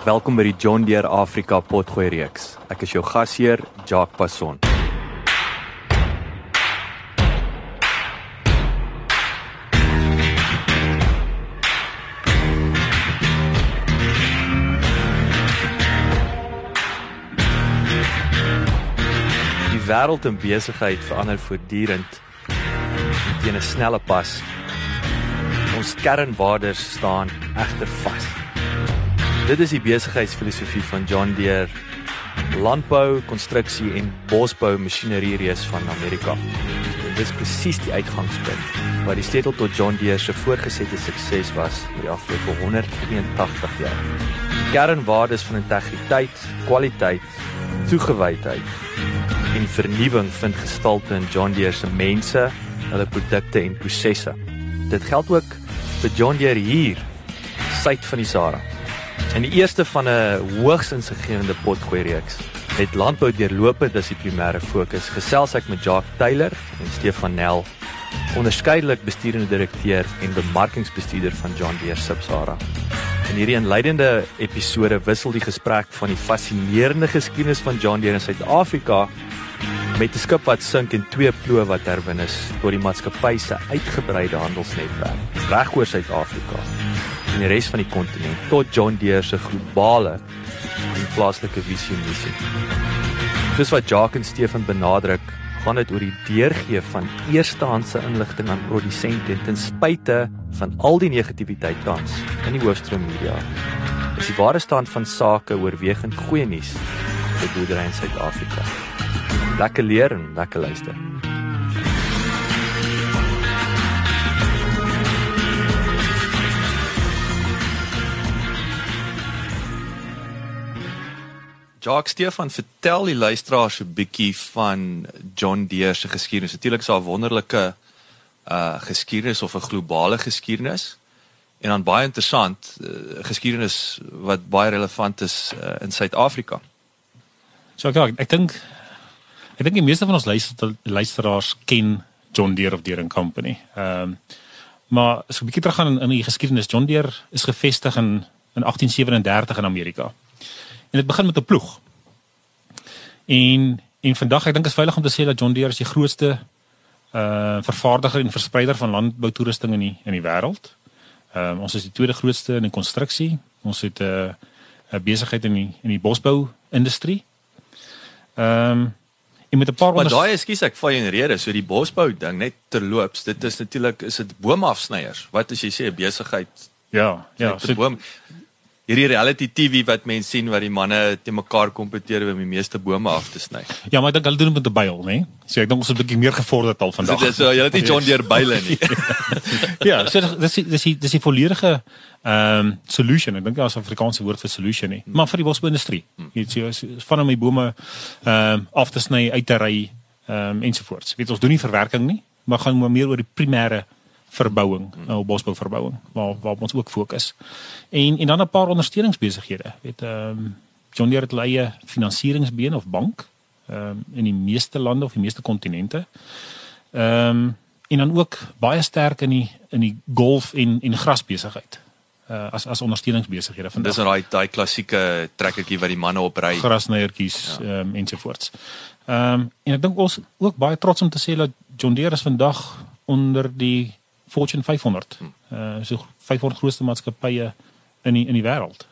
Welkom by die John Deere Afrika potgooi reeks. Ek is jou gasheer, Jacques Passon. Die wêreld en besigheid verander voortdurend teen 'n snelle pas. Ons kernwaardes staan egter vas. Dit is die besigheidsfilosofie van John Deere. Landbou, konstruksie en bosbou masjinerie reus van Amerika. En dit is presies die uitgangspunt wat die sleutel tot John Deere se voortgesette sukses was oor die afgelope 183 jaar. Kernwaardes van integriteit, kwaliteit, toegewydheid en vernuwing vind gestalte in John Deere se mense, hulle produkte en prosesse. Dit geld ook vir John Deere hier, suid van die Sahara. In die eerste van 'n hoogs insiggewende potgooi reeks het landbou deurlopend as die primêre fokus. Gesels ek met Jacques Taylor en Stefan Nel, onderskeidelik bestuurende direkteur en bemarkingsbestuurder van John Deere Subsahara. In hierdie inleidende episode wissel die gesprek van die fascinerende geskiedenis van John Deere in Suid-Afrika met 'n skip wat sink en twee ploë wat herwin is tot die maatskappy se uitgebreide handelsnetwerk regoor Suid-Afrika en die res van die kontinent tot John Deere se globale en plaaslike visie en missie. Soos wat Jacques en Stefan benadruk, gaan dit oor die deurgee van eerstehandse inligting aan produsente ten spyte van al die negativiteit tans in die hoofstroom media. Is die ware stand van sake oorwegend goeie nuus vir boerdery in Suid-Afrika. Lekker leer en lekker luister. Jacques Stefan, vertel die luisteraars 'n bietjie van John Deere se geskiedenis. Natuurlik is daar 'n wonderlike uh geskiedenis of 'n globale geskiedenis en dan baie interessant uh, geskiedenis wat baie relevant is uh, in Suid-Afrika. So ek ek dink ek dink die meeste van ons luister, luisteraars ken John Deere of Deere Company. Ehm um, maar as ek 'n bietjie teruggaan in, in die geskiedenis, John Deere is gevestig in in 1837 in Amerika. En dit begin met 'n ploeg. En en vandag ek dink is veilig om te sê dat John Deere is die grootste uh vervaardiger en verspreider van landboutoerusting in die in die wêreld. Ehm uh, ons is die tweede grootste in die konstruksie. Ons het 'n uh, 'n besigheid in die in die bosbou industrie. Ehm um, en met 'n paar Maar daai ekskuus ek val in rede, so die bosbou ding net terloops, dit is natuurlik is dit boomafsnyers. Wat as jy sê 'n besigheid? Ja, ja, so boom hierdie reality TV wat mense sien wat die manne te mekaar kompeteer om die meeste bome af te sny. Ja, maar ek dink hulle doen dit met 'n byl, né? So ek dink ons is 'n bietjie meer gevorderd al vandag. Dis so jy het nie John Deere byle nie. ja, so dis dis dis dis die volledige ehm um, solution. Ek dink daar is 'n Afrikaanse woord vir solution nie, maar vir die bosbouindustrie. Jy weet so van om die bome ehm um, af te sny, uit te ry ehm um, ensovoorts. Weet ons doen nie verwerking nie, maar gaan maar meer oor die primêre verbouing, hmm. nou bosbou verbouing waar waar ons ook fokus. En en dan 'n paar ondersteuningsbesighede. Weet ehm um, John Deere het leie finansieringsbeen of bank ehm um, in die meeste lande of die meeste kontinente. Ehm um, en dan ook baie sterk in die in die golf en en grasbesigheid. Uh, as as ondersteuningsbesighede van Dis daai daai klassieke trekkertjie wat die manne opry. Grasnyertjies ja. um, ensovoorts. Ehm um, en ek dink ons ook baie trots om te sê dat John Deere is vandag onder die Fortune 500. Uh so 500 grootste maatskappye in die in die wêreld.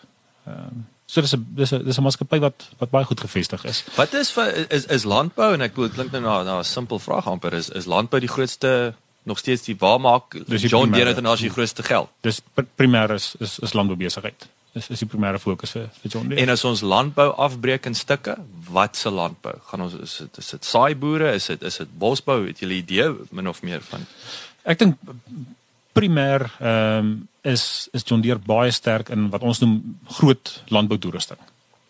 Ehm uh, So dis 'n dis 'n dis 'n maatskappy wat wat baie goed gevestig is. Wat is is is landbou en ek bedoel klink nou na na 'n simpel vraag amper is is landbou die grootste nog steeds die waar maak Dis die John. Deere internasionaal die grootste geld. Dis pr primêr is is, is landboubesigheid. Dis is die primêre fokus vir vir John Deere. En as ons landbou afbreek in stukke, wat se landbou? Gaan ons is dit is dit saaiboere, is dit is dit bosbou? Het julle idee min of meer van? Ek dink primêr ehm um, is is John Deere baie sterk in wat ons noem groot landboutoerusting.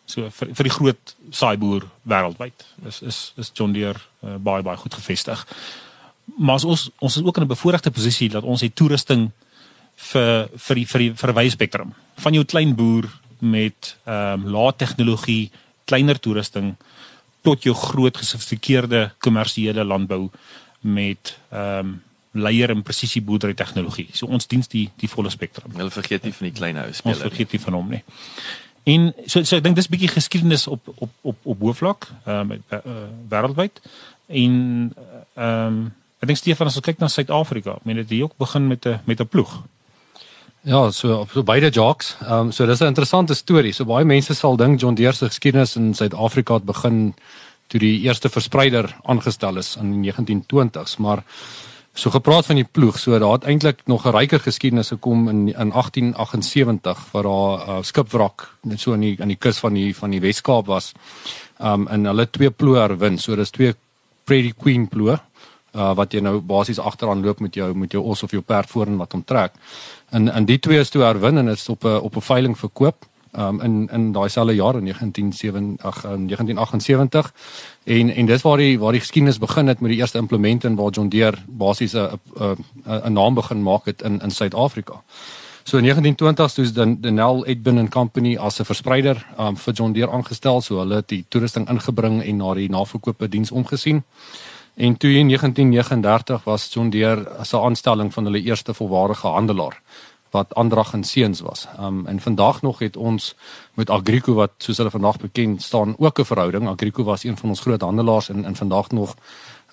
So vir vir die groot saaiboer wêreldwyd. Is is is John Deere uh, baie baie goed gevestig. Maar ons ons is ook in 'n bevoordeelde posisie dat ons het toerusting vir vir die vir die verwys spektrum van jou klein boer met ehm um, lae tegnologie, kleiner toerusting tot jou groot gesofistikeerde kommersiële landbou met ehm um, leier en presisie boerdery tegnologie. So ons diens die die volle spektrum. Hulle vergeet nie van die klein ou Ons speler. nie. vergeet nie van hom nie. En so so ek dink dis bietjie geskiedenis op op op op hoofvlak ehm um, uh, wêreldwyd. En ehm um, ek dink Stefan as ons kyk na Suid-Afrika, ek meen dit hier ook begin met 'n met 'n ploeg. Ja, so op so beide jocks. Ehm um, so dis 'n interessante storie. So baie mense sal dink John Deere se geskiedenis in Suid-Afrika het begin toe die eerste verspreider aangestel is in die 1920s, maar so gepraat van die ploeg, so daar het eintlik nog 'n ryker geskiedenis gekom in in 1878 waar daar 'n uh, skipwrak net so in die aan die kus van die van die Wes-Kaap was. Um, en hulle twee ploë herwin. So dis twee Prairie Queen ploë uh, wat jy nou basies agteraan loop met jou met jou os of jou perd voorin wat hom trek. En en die twee is toe herwin en is op 'n op 'n veiling verkoop um, in in daai selfde jaar in 1977 ag in 1978 en en dis waar die waar die geskiedenis begin het met die eerste implemente en waar John Deere basies 'n 'n 'n naam begin maak het in in Suid-Afrika. So in 1920s toe is dan die Nell Edbin and Company as 'n verspreider um, vir John Deere aangestel, so hulle het die toerusting ingebring en na die naverkope diens omgesien. En toe in 1939 was John Deere as 'n aanstelling van hulle eerste volwaardige handelaar wat Andrag en Seuns was. Um en vandag nog het ons met Agrico wat soos hulle vandag bekend staan ook 'n verhouding. Agrico was een van ons groot handelaars en en vandag nog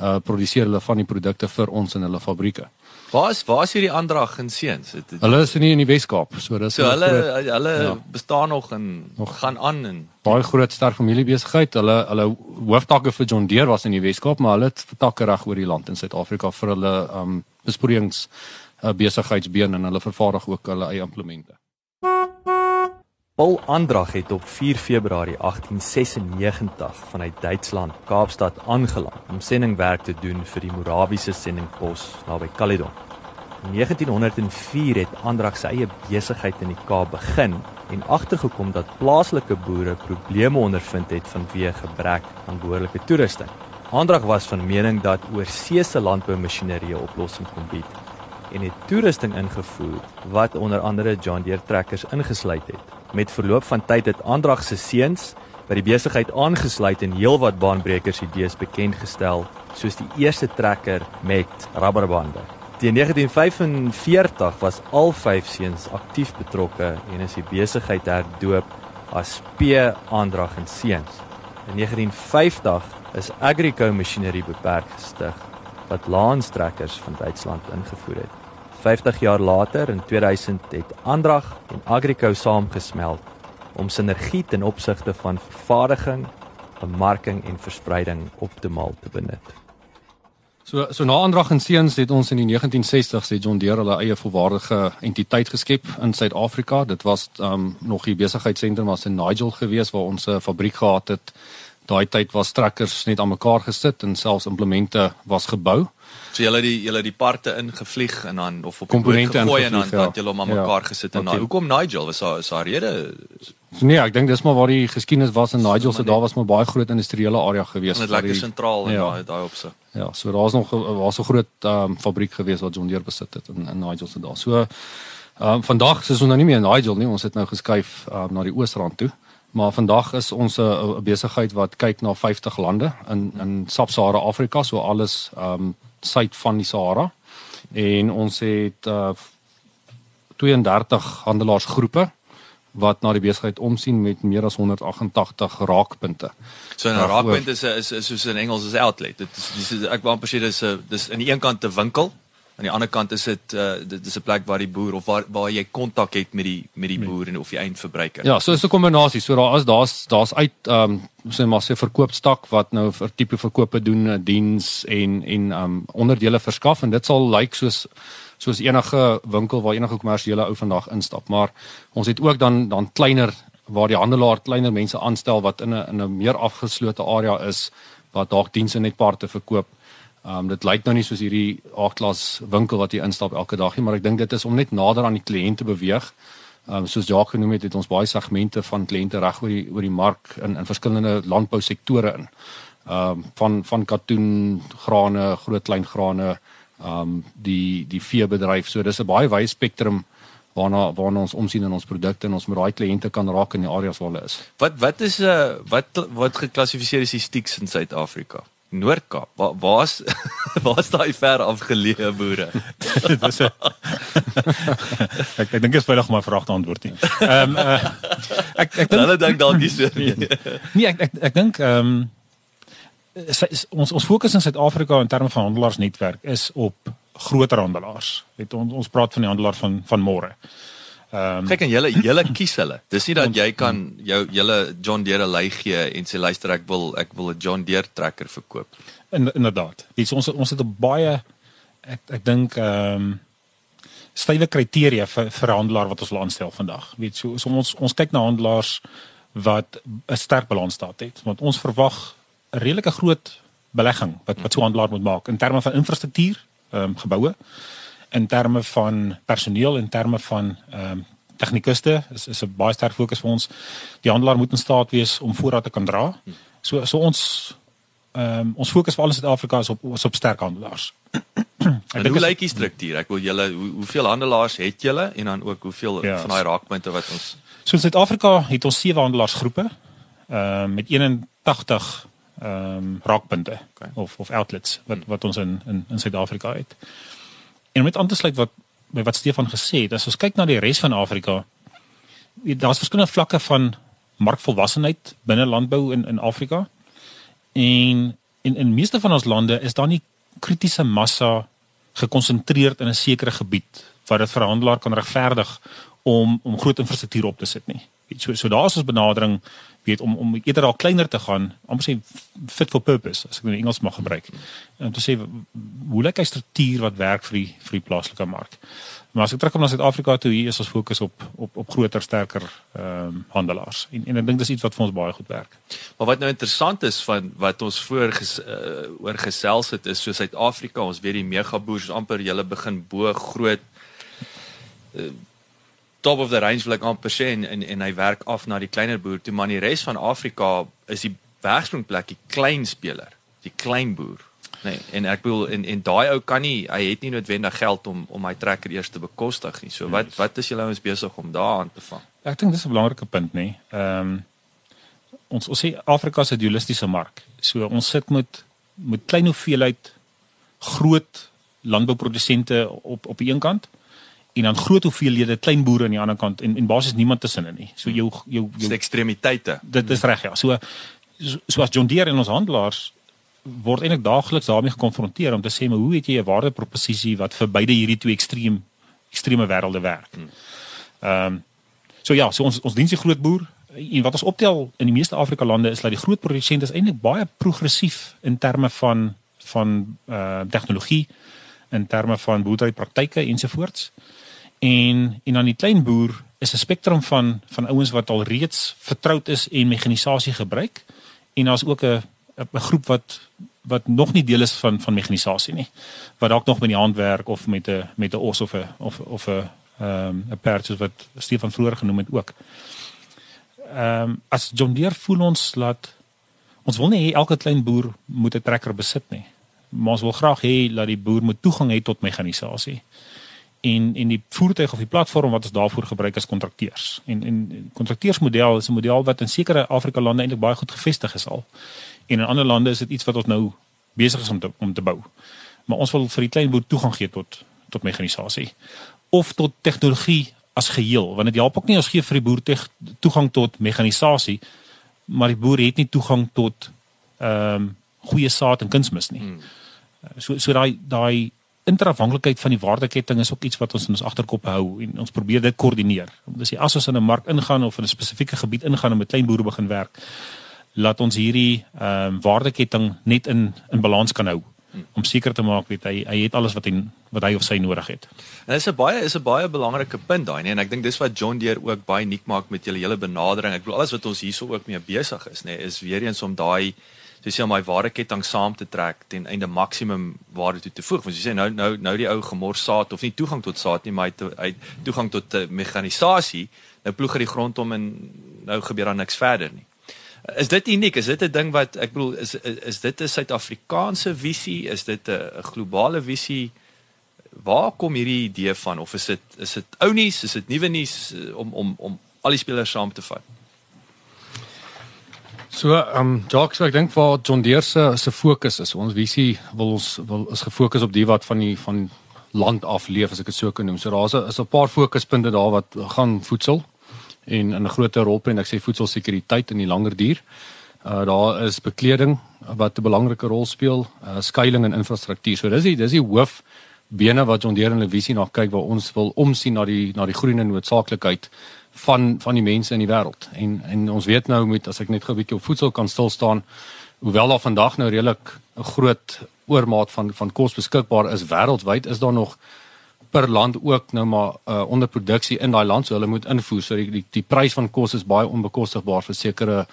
uh produseer hulle van die produkte vir ons in hulle fabrieke. Waar is waar is hierdie aandrag in seuns? Hulle is nie in die Wes-Kaap, so dis So hulle groot- hulle ja. bestaan nog en Nog. gaan aan en baie groot sterk familiebesigheid. Hulle hulle hooftakke vir John Deere was in die Wes-Kaap, maar hulle het takke reg oor die land in Suid-Afrika vir hulle um besproeiings uh, besigheidsbeen en hulle vervaardig ook hulle eie implemente. Paul Andrag het op 4 Februarie 1896 vanuit Duitsland Kaapstad aangeland om sendingwerk te doen vir die Morawiese sendingpos naby Caledon. In 1904 het Andrag sy eie besigheid in die Kaap begin en agtergekom dat plaaslike boere probleme ondervind het vanweë gebrek aan behoorlike toerusting. Andrag was van mening dat oorseese landboumasjinerie 'n oplossing kon bied en het toerusting ingevoer wat onder andere John Deere trekkers ingesluit het. Met verloop van tyd het Andrag se seuns by die besigheid aangesluit en heelwat baanbrekers idees bekend gestel, soos die eerste trekker met rubberbande. Teen 1945 was al vyf seuns aktief betrokke en is die besigheid herdoop as P Andrag en Seuns. In 1950 is Agrico Masjinerie beperk gestig wat laanstrekkers van Duitsland ingevoer het. 50 jaar later in 2000 het Andrag en Agrico saamgesmelt om sinergie ten opsigte van vervaardiging, bemarking en verspreiding optimaal te benut. So so na Andrag en Seuns het ons in die 1960s het John Deere hulle eie volwaardige entiteit geskep in Suid-Afrika. Dit was um nog die besigheidsentrum was in Nigel geweest waar ons 'n fabriek gehad het. Daai tyd was trekkers net aan mekaar gesit en selfs implemente was gebou. So julle die julle die parte ingevlieg en dan of op Komponente boot gegooi en dan ja. het julle hom aan Ja. mekaar gesit en Oké. daai. Hoekom Nigel? Was daar is daar rede? So nee, ek dink dis maar waar die geskiedenis was in Nigel, so maar daar was maar baie groot industriële area geweest. Dit lekker sentraal in Ja. daai daai opsig. Ja, so daar's nog was 'n groot um, fabriek geweest wat John Deere besit het in in Nigel se daar. So ehm um, vandag is ons nou nie meer in Nigel nie, ons het nou geskuif um, na die Oosrand toe. Maar vandag is ons 'n besigheid wat kyk na 50 lande in in Sub-Sahara Afrika, so alles ehm um, suid van die Sahara. En ons het uh 32 handelaarsgroepe wat na die besigheid omsien met meer as 188 raakpunte. So 'n Ja, raakpunt is 'n is, is soos in Engels is outlet. Dit is dis is- ek wou amper sê dis 'n dis aan die een kant 'n winkel Aan die ander kant is dit uh dit is 'n plek waar die boer of waar waar jy kontak het met die met die boer en of die eindverbruiker. Ja, so is 'n kombinasie. So daar is daar's daar's uit ehm um, sê maar sê verkoopstak wat nou vir tipe verkope doen, eh, diens en en ehm um, onderdele verskaf en dit sal lyk like soos soos enige winkel waar enige kommersiële ou vandag instap, maar ons het ook dan dan kleiner waar die handelaar kleiner mense aanstel wat in 'n in 'n meer afgeslote area is wat dalk dienste net parte verkoop. Ehm um, dit lyk nou nie soos hierdie A-klas winkel wat jy instap elke dag nie, maar ek dink dit is om net nader aan die kliënt te beweeg. Ehm um, soos Jacques genoem het, het ons baie segmente van kliënte reg oor die oor die mark in in verskillende landbousektore in. Ehm um, van van katoen, grane, groot klein grane, ehm um, die die veebedryf. So dis 'n baie wye spektrum waarna waarna ons omsien in ons produkte en ons met daai kliënte kan raak in die areas waar hulle is. Wat wat is 'n uh, eh, wat wat geklassifiseer is die stiks in Suid-Afrika? Noord-Kaap. Waar waar's waar's daai ver afgeleë boere? Dis 'n Ek ek dink dit is veilig om my vraag te antwoord nie. Ehm um, uh, ek ek dink hulle dink dalk nie so nie. Nee, ek ek ek dink ehm um, ons ons fokus in Suid-Afrika in terme van handelaarsnetwerk is op groter handelaars. Het ons ons praat van die handelaar van van môre. Ehm um, kyk en julle julle kies hulle. Dis nie dat jy kan jou julle John Deere lei gee en sê luister ek wil ek wil 'n John Deere trekker verkoop. In, inderdaad. Dis ons ons het 'n baie ek ek dink ehm um, stywe kriteria vir vir handelaar wat ons wil aanstel vandag. Weet so, so ons ons kyk na handelaars wat 'n sterk balansstaat het want ons verwag 'n redelike groot belegging wat wat so handelaar moet maak in terme van infrastruktuur ehm um, geboue in terme van personeel in terme van ehm um, tegnikuste is is 'n baie sterk fokus vir ons. Die handelaar moet in staat wees om voorraad te kan dra. So so ons ehm um, ons fokus veral in Suid-Afrika is op is op sterk handelaars. ek dink hoe lyk die struktuur? Ek wil julle hoe, hoeveel handelaars het julle en dan ook hoeveel ja, van daai raakpunte wat ons So in Suid-Afrika het ons sewe handelaarsgroepe ehm um, met 81 ehm um, raakpunte okay. of of outlets wat wat ons in in in Suid-Afrika het. En om net aan te sluit wat by wat Stefan gesê het, as ons kyk na die res van Afrika, daar's verskillende vlakke van markvolwassenheid binne landbou in in Afrika. En in in meeste van ons lande is daar nie kritiese massa gekonsentreer in 'n sekere gebied wat dit vir 'n handelaar kan regverdig om om groot infrastruktuur op te sit nie. So so daar's ons benadering weet om om eerder al kleiner te gaan, amper sê fit for purpose as ek nou Engels mag gebruik. Om te sê hoe lyk 'n struktuur wat werk vir die vir die plaaslike mark. Maar as ek terugkom na Suid-Afrika toe, hier is ons fokus op op op groter, sterker ehm um, handelaars. En en ek dink dis iets wat vir ons baie goed werk. Maar wat nou interessant is van wat ons voor ges, uh, oor gesels het is so Suid-Afrika, ons weet die megaboers amper hulle begin bo groot uh, top of the range wil ek amper sê en, en en hy werk af na die kleiner boer toe maar in die res van Afrika is die wegspringplek die klein speler, die klein boer. Nee, en ek bedoel en en daai ou kan nie hy het nie noodwendig geld om om hy trekker eers te bekostig nie. So wat wat is julle ouens besig om daaraan te vang? Ek dink dis 'n belangrike punt nê. Ehm um, ons ons sê Afrika se dualistiese mark. So ons sit met met klein hoeveelheid groot landbouprodusente op op die een kant en dan groot hoeveelhede klein boere aan die ander kant en en basies niemand tussenin nie. So jou jou jou ekstremiteite. Dit is reg ja. So so as John Deere en ons handelaars word eintlik daagliks daarmee gekonfronteer om te sê maar hoe het jy 'n waardeproposisie wat vir beide hierdie twee ekstreem ekstreme wêrelde werk. Hmm. Ehm um, so ja, so ons ons dien die groot boer en wat ons optel in die meeste Afrika lande is dat die groot produsente is eintlik baie progressief in terme van van eh uh, tegnologie in terme van boerderypraktyke ensovoorts. En en dan die klein boer is 'n spektrum van van ouens wat al reeds vertroud is en mekanisasie gebruik en daar's ook 'n 'n groep wat wat nog nie deel is van van mekanisasie nie. Wat dalk nog met die hand werk of met 'n met 'n os of 'n of of 'n ehm um, 'n perd soos wat Stefan vroeër genoem het ook. Ehm um, as John Deere voel ons laat ons wil nie hê elke klein boer moet 'n trekker besit nie. Maar ons wil graag hê dat die boer moet toegang hê tot mekanisasie en en die voertuig of die platform wat ons daarvoor gebruik as kontrakteurs. En en kontrakteursmodel is 'n model wat in sekere Afrika lande eintlik baie goed gevestig is al. En in ander lande is dit iets wat ons nou besig is om te om te bou. Maar ons wil vir die klein boer toegang gee tot tot mekanisasie of tot tegnologie as geheel, want dit help ook nie ons gee vir die boer toegang tot mekanisasie, maar die boer het nie toegang tot ehm um, goeie saad en kunsmis nie. Hmm. So so daai daai interafhanklikheid van die waardeketting is ook iets wat ons in ons agterkop hou en ons probeer dit koördineer. Dis as ons in 'n mark ingaan of in 'n spesifieke gebied ingaan en met klein boere begin werk, laat ons hierdie ehm um, waardeketting net in in balans kan hou om seker te maak weet hy hy het alles wat hy wat hy of sy nodig het. En dit is 'n baie is 'n baie belangrike punt daai nee en ek dink dis wat John Deere ook baie uniek maak met julle hele benadering. Ek bedoel alles wat ons hierso ook mee besig is nê nee, is weer eens om daai soos jy om my waardeketting saam te trek ten einde maksimum waarde toe te voeg. Want jy sê nou nou nou die ou gemors saad of nie toegang tot saad nie, maar hy het toegang tot uh, mekanisasie. Nou ploeg hy die grond om en nou gebeur daar niks verder nie. Is dit uniek? Is dit 'n ding wat ek bedoel is is, is dit 'n Suid-Afrikaanse visie? Is dit 'n globale visie? Waar kom hierdie idee van of is dit is dit ou nuus? Is dit nuwe nuus eh, om om om al die spelers saam te vat? So, ehm um, Jacques, ek dink waar John Deere se se fokus is. Ons visie wil ons wil is gefokus op die wat van die van land af leef as ek dit so kan noem. So daar's 'n is 'n paar fokuspunte daar wat gaan voedsel en 'n groter rol speel en ek sê voedselsekuriteit in die langer duur. Uh daar is bekleding wat 'n belangrike rol speel, uh skuilings en infrastruktuur. So dis die dis die hoof bene wat ons deur in die visie na kyk waar ons wil omsien na die na die groene noodsaaklikheid van van die mense in die wêreld. En en ons weet nou met as ek net gou 'n bietjie op voedsel kan stil staan, hoewel daar vandag nou redelik 'n groot oormaat van van kos beskikbaar is wêreldwyd, is daar nog per land ook nou maar uh, onderproduksie in daai land so hulle moet invoer so die die, die prys van kos is baie onbekostigbaar vir sekere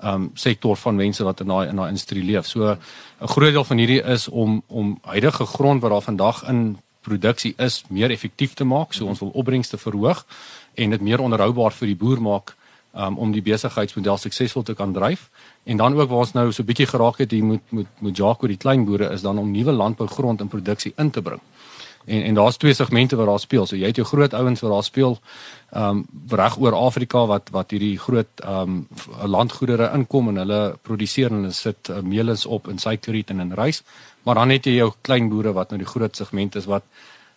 ehm um, sektor van mense wat in daai in daai industrie leef. So 'n groot deel van hierdie is om om huidige grond wat daar vandag in produksie is meer effektief te maak. So ons wil opbrengste verhoog en dit meer onderhoubaar vir die boer maak um, om die besigheidsmodel suksesvol te kan dryf. En dan ook waar ons nou so 'n bietjie geraak het hier moet moet moet Jaco die klein boere is dan om nuwe landbougrond in produksie in te bring en en daar's twee segmente wat daar speel. So jy het jou groot ouens wat daar speel ehm um, reg oor Afrika wat wat hierdie groot ehm um, landgoedere inkom en hulle produseer en hulle sit uh, meelis op in suikerriet en in rys. Maar dan het jy jou klein boere wat nou die groot segment is wat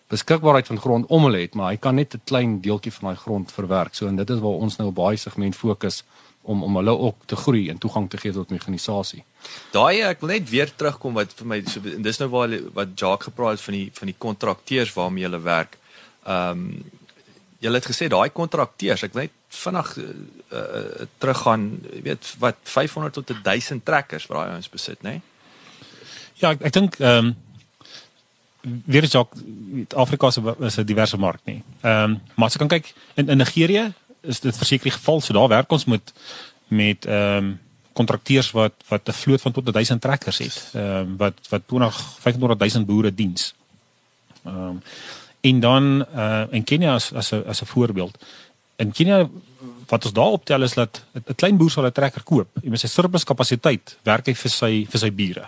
beskikbaarheid van grond om hulle het, maar hy kan net 'n klein deeltjie van daai grond verwerk. So en dit is waar ons nou op baie segment fokus om om hulle ook te groei en toegang te gee tot mekanisasie. Daai ek wil net weer terugkom wat vir my so dis nou waar wat Jacques gepraat het van die van die kontrakteurs waarmee hulle werk. Ehm um, jy het gesê daai kontrakteurs, ek wil net vinnig uh, uh, teruggaan, jy weet wat 500 tot 1000 trekkers wat daai ons besit, nê? Nee? Ja, ek ek dink ehm um, weer ook Afrika se is 'n diverse mark nie. Ehm um, maar as kan kyk in in Nigerië is dit verseker die geval. So daar werk ons met met ehm um, kontrakteurs wat wat 'n vloot van tot 1000 trekkers het. Ehm um, wat wat 20 25000 boere diens. Ehm um, en dan uh in Kenia as as 'n as 'n voorbeeld. In Kenia wat ons daar optel is dat 'n klein boer sal 'n trekker koop en met sy surplus kapasiteit werk hy vir sy vir sy bure.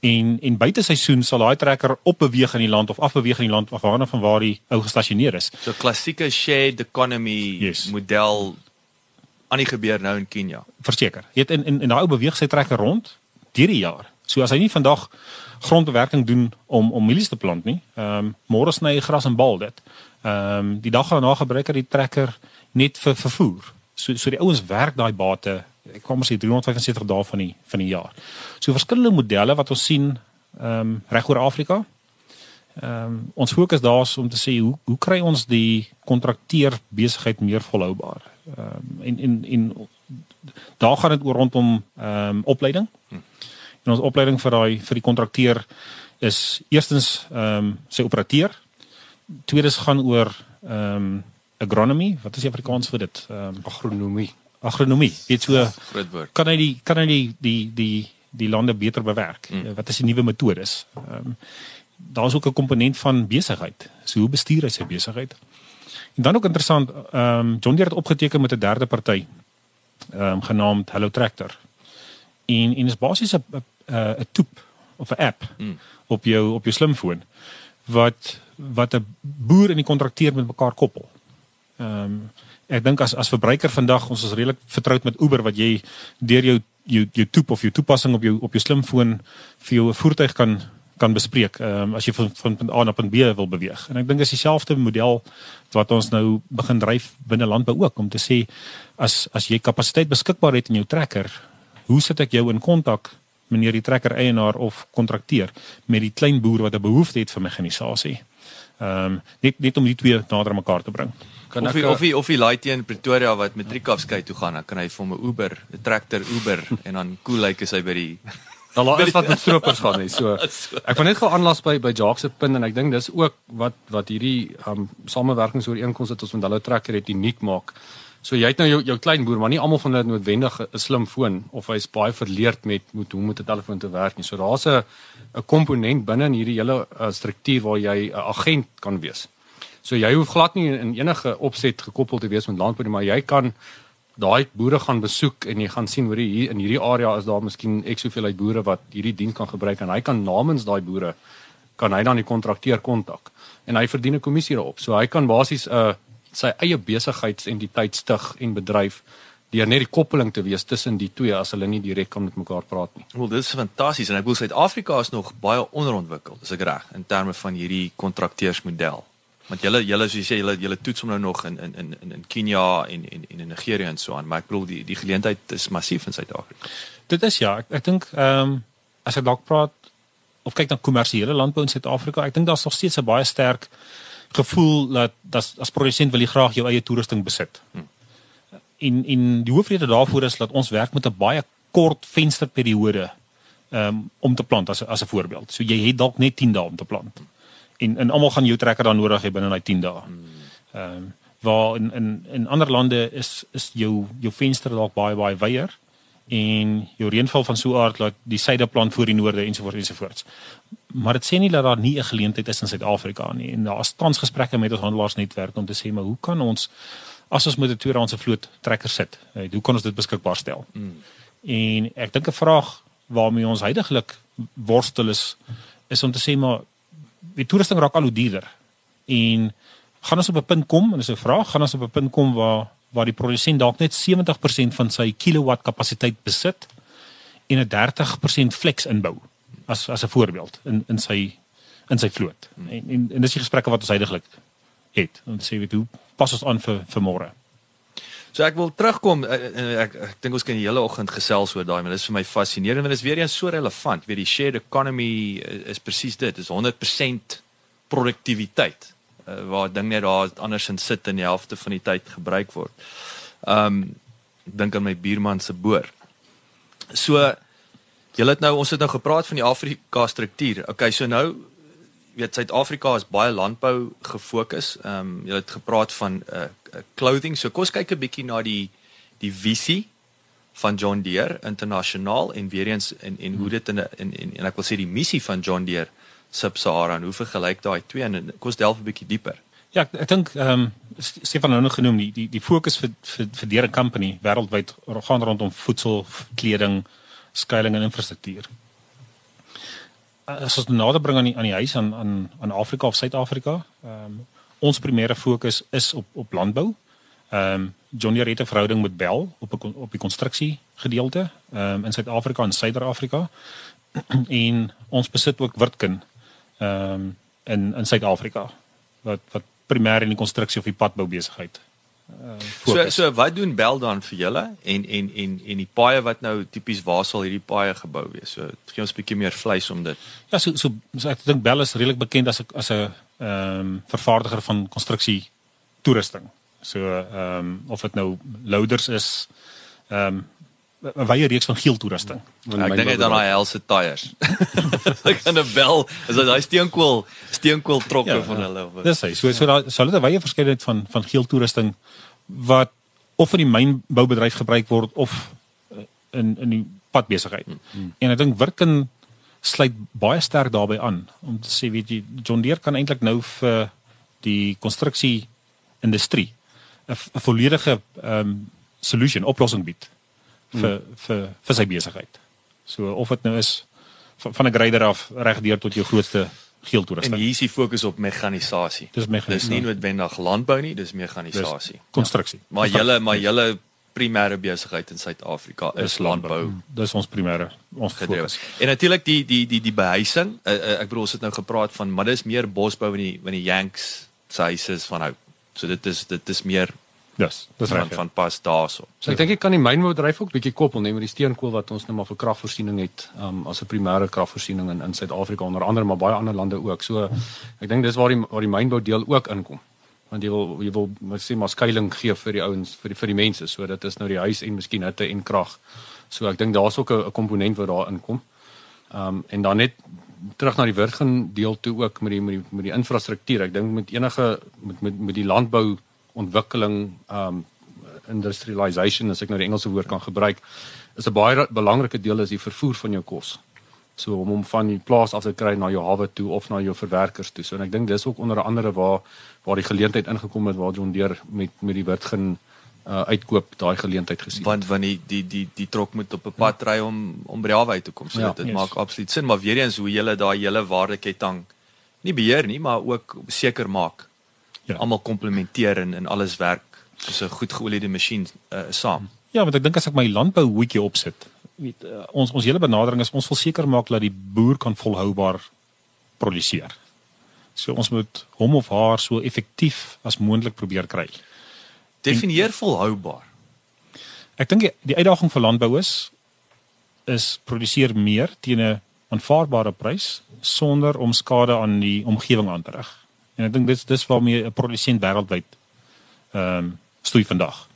En en buite seisoen sal daai trekker op beweeg in die land of af beweeg in die land afhangende van waar die ou gestasioneer is. So klassieke shared economy yes. model aan die gebeur nou in Kenia. Verseker. Jy het in in, in daai ou beweeg sy trekker rond deur die jaar. So as hy nie vandag grondbewerking doen om om mielies te plant nie, ehm um, môre sny hy gras en bal dit. Ehm um, die dag daarna gebruik hy die trekker net vir vervoer. So so die ouens werk daai bate ek kom ons sê 375 dae van die van die jaar. So verskillende modelle wat ons sien ehm um, reg oor Afrika. Ehm um, ons fokus daar's om te sê hoe hoe kry ons die kontrakteer besigheid meer volhoubaar. Ehm um, en en en daar gaan dit oor rondom ehm um, opleiding. En ons opleiding vir daai vir die kontrakteer is eerstens ehm um, sy operateur. Tweedens gaan oor ehm um, agronomie, wat is die Afrikaans vir dit? Ehm um, agronomie agronomie. Weet so groot woord. Kan hy die kan hy die die die die lande beter bewerk? Mm. Wat is die nuwe metodes? Ehm um, daar's ook 'n komponent van besigheid. So hoe bestuur hy sy besigheid? En dan ook interessant, ehm um, John Deere het opgeteken met 'n derde party ehm um, genaamd Hello Tractor. En en is basies 'n 'n toep of 'n app mm. op jou op jou slimfoon wat wat 'n boer en die kontrakteur met mekaar koppel. Ehm um, ek dink as as verbruiker vandag ons is redelik vertroud met Uber wat jy deur jou jou jou toep of jou toepassing op jou op jou slimfoon vir jou voertuig kan kan bespreek um, as jy van van punt A na punt B wil beweeg. En ek dink dis dieselfde model wat ons nou begin dryf binne landbou ook om te sê as as jy kapasiteit beskikbaar het in jou trekker, hoe sit ek jou in kontak meneer die trekker eienaar of kontrakteur met die klein boer wat 'n behoefte het vir mekanisasie. Ehm um, net net om die twee nader mekaar te bring. Kan of die, of die, of die laaitjie in Pretoria wat matriekafskeid toe gaan, dan kan hy vir hom 'n Uber, 'n trekker Uber en dan cool lyk as hy by die Dan laat is wat met stroopers gaan nie. So ek wil net gou aanlas by by Jacques se punt en ek dink dis ook wat wat hierdie um samewerkingsooreenkomste wat ons met hulle trekker het uniek maak. So jy het nou jou jou klein boer, maar nie almal van hulle het noodwendig 'n slim foon of hy's baie verleerd met moet hoe moet 'n telefoon te werk nie. So daar's 'n 'n komponent binne in hierdie hele uh, struktuur waar jy 'n uh, agent kan wees. So jy hoef glad nie in enige opset gekoppel te wees met landbou nie, maar jy kan daai boere gaan besoek en jy gaan sien hoe hier in hierdie area is daar miskien ek soveel uit boere wat hierdie dien kan gebruik en hy kan namens daai boere kan hy dan die kontrakteur kontak en hy verdien 'n kommissie daarop. So hy kan basies 'n uh, sy eie besigheidsentiteit stig en bedryf deur net die koppeling te wees tussen die twee as hulle nie direk kan met mekaar praat nie. Wel dis fantasties en ek bedoel Suid-Afrika is nog baie onderontwikkeld, as ek reg, in terme van hierdie kontrakteursmodel. Want julle julle soos jy sê julle julle toets hom nou nog in in in in Kenia en en en in Nigeria en so aan, maar ek bedoel die die geleentheid is massief in Suid-Afrika. Dit is ja, ek, ek dink ehm um, as ek dalk praat of kyk na kommersiële landbou in Suid-Afrika, ek dink daar's nog steeds 'n baie sterk gevoel dat dat as produsent wil jy graag jou eie toerusting besit. Hm. En en die hoofrede daarvoor is dat ons werk met 'n baie kort vensterperiode um, om te plant as as 'n voorbeeld. So jy het dalk net 10 dae om te plant. En en almal gaan jou trekker dan nodig hê binne daai 10 dae. Hm. Ehm um, waar in in in ander lande is is jou jou venster dalk baie baie wyer en jou reënval van so 'n aard dat die suide plant voor die noorde ensovoorts ensovoorts maar dit sê nie dat daar nie 'n geleentheid is in Suid-Afrika nie en daar is tans gesprekke met ons handelaarsnetwerk om te sê maar hoe kan ons as ons met 'n tweedehandse vloot trekker sit hoe kan ons dit beskikbaar stel mm. en ek dink 'n vraag waarmee ons heidaglik worstel is is om te sê maar die toerusting raak al hoe duurder en gaan ons op 'n punt kom en dis 'n vraag gaan ons op 'n punt kom waar waar die produsent dalk net 70% van sy kilowatt kapasiteit besit en 'n 30% flex inbou as as 'n voorbeeld in in sy in sy vloot. En, en en dis die gesprekke wat ons heidaglik het. Ons sê weet hoe pas ons aan vir vir môre. So ek wil terugkom eh, eh, ek ek, ek dink ons kan die hele oggend gesels oor daai, maar dit is vir my fascinerend want dit is weer eens so relevant. Weet die shared economy is, is presies dit. Dit is 100% produktiwiteit uh, waar ding net daar andersins sit in die helfte van die tyd gebruik word. Um dink aan my buurman se boer. So Julle het nou ons het nou gepraat van die Afrika struktuur. Okay, so nou weet Suid-Afrika is baie landbou gefokus. Ehm um, julle het gepraat van 'n uh, uh, clothing. So kom ons kyk 'n bietjie na die die visie van John Deere internasionaal en weer eens en en hoe dit in 'n en, en en ek wil sê die missie van John Deere Sub-Sahara en hoe vergelyk daai twee en kom ons delf 'n bietjie dieper. Ja, ek, ek dink ehm um, Stefan nou nog genoem die die die fokus vir vir vir Deere company wêreldwyd gaan rondom voedsel, kleding, skuilings en infrastruktuur. As ons nader bring aan die aan die huis aan aan aan Afrika of Suid-Afrika, ehm um, ons primêre fokus is op op landbou. Ehm um, John Deere het 'n verhouding met Bell op op die konstruksie gedeelte ehm um, in Suid-Afrika en Suider-Afrika. en ons besit ook Wirtkin ehm um, in in Suid-Afrika wat wat primêr in die konstruksie of die padbou besigheid uh, so so wat doen Bel dan vir julle? En en en en die paaie wat nou tipies waar sal hierdie paaie gebou wees? So gee ons 'n bietjie meer vleis om dit. Ja so so, so ek dink Bel is redelik bekend as 'n as 'n ehm um, vervaardiger van konstruksie toerusting. So ehm um, of dit nou loaders is ehm um, 'n wye reeks van geel toerusting. Ja, ek dink dit dan daai helse tyres. Ek kan 'n bel, is dit daai steenkool, steenkool trokke ja, van hulle of. Dis hy. So so daar sal dit 'n wye verskeidenheid van van geel toerusting wat of in die mynboubedryf gebruik word of eh, in in die padbesigheid. Hmm. hmm. En ek dink Wirken sluit baie sterk daarbey aan om te sê weet jy John Deere kan eintlik nou vir die konstruksie industrie 'n volledige ehm um, solution oplossing bied vir hmm. vir vir sy besigheid. So of dit nou is van, van 'n grader af reg deur tot jou grootste geel toerusting. En hier is die fokus op mekanisasie. Dis mekanisasie. Dis nie noodwendig landbou nie, dis mekanisasie. Konstruksie. Ja. Maar julle maar julle primêre besigheid in Suid-Afrika is landbou. Hmm. Dis ons primêre ons fokus. En natuurlik die die die die behuising. Uh, uh, ek bedoel ons het nou gepraat van maar dis meer bosbou in die in die Yanks se huise is van hout. So dit is dit is meer Dis, dis van reg. ja. van pas daarso. So ek dink ek kan die mynboubedryf ook bietjie koppel net met die steenkool wat ons nou maar vir kragvoorsiening het, um, as 'n primêre kragvoorsiening in in Suid-Afrika onder andere maar baie ander lande ook. So ek dink dis waar die waar die mynbou deel ook inkom. Want jy wil jy wil maar sê maar skuilings gee vir die ouens vir die vir die mense. So dit is nou die huis en miskien hitte en krag. So ek dink daar's ook 'n komponent wat daar inkom. Um en dan net terug na die Wirgen deel toe ook met die met die met die infrastruktuur. Ek dink met enige met met met die landbou ontwikkeling um industrialization as ek nou die Engelse woord kan gebruik is 'n baie belangrike deel is die vervoer van jou kos. So om hom van die plaas af te kry na jou hawe toe of na jou verwerkers toe. So en ek dink dis ook onder andere waar waar die geleentheid ingekom het waar John Deere met met die Wirgen uh, uitkoop daai geleentheid gesien. want want die die die die trok moet op 'n pad ry om om by die hawe uit te kom. So Ja. ja, dit Yes. maak absoluut sin, maar weer eens hoe jy daai hele waardeketting nie beheer nie, maar ook seker maak. Ja. Almal komplementeer en en alles werk soos 'n goed geoliede masjien uh, saam. Ja, want ek dink as ek my landbou hoetjie opsit, weet uh, ons ons hele benadering is ons wil seker maak dat die boer kan volhoubaar produseer. So ons moet hom of haar so effektief as moontlik probeer kry. Definieer volhoubaar. Ek dink die, die uitdaging vir landbou is is produseer meer teen 'n aanvaarbare prys sonder om skade aan die omgewing aan te rig. En ek dink dis dis waarmee 'n produsent wêreldwyd ehm um, stoei vandag.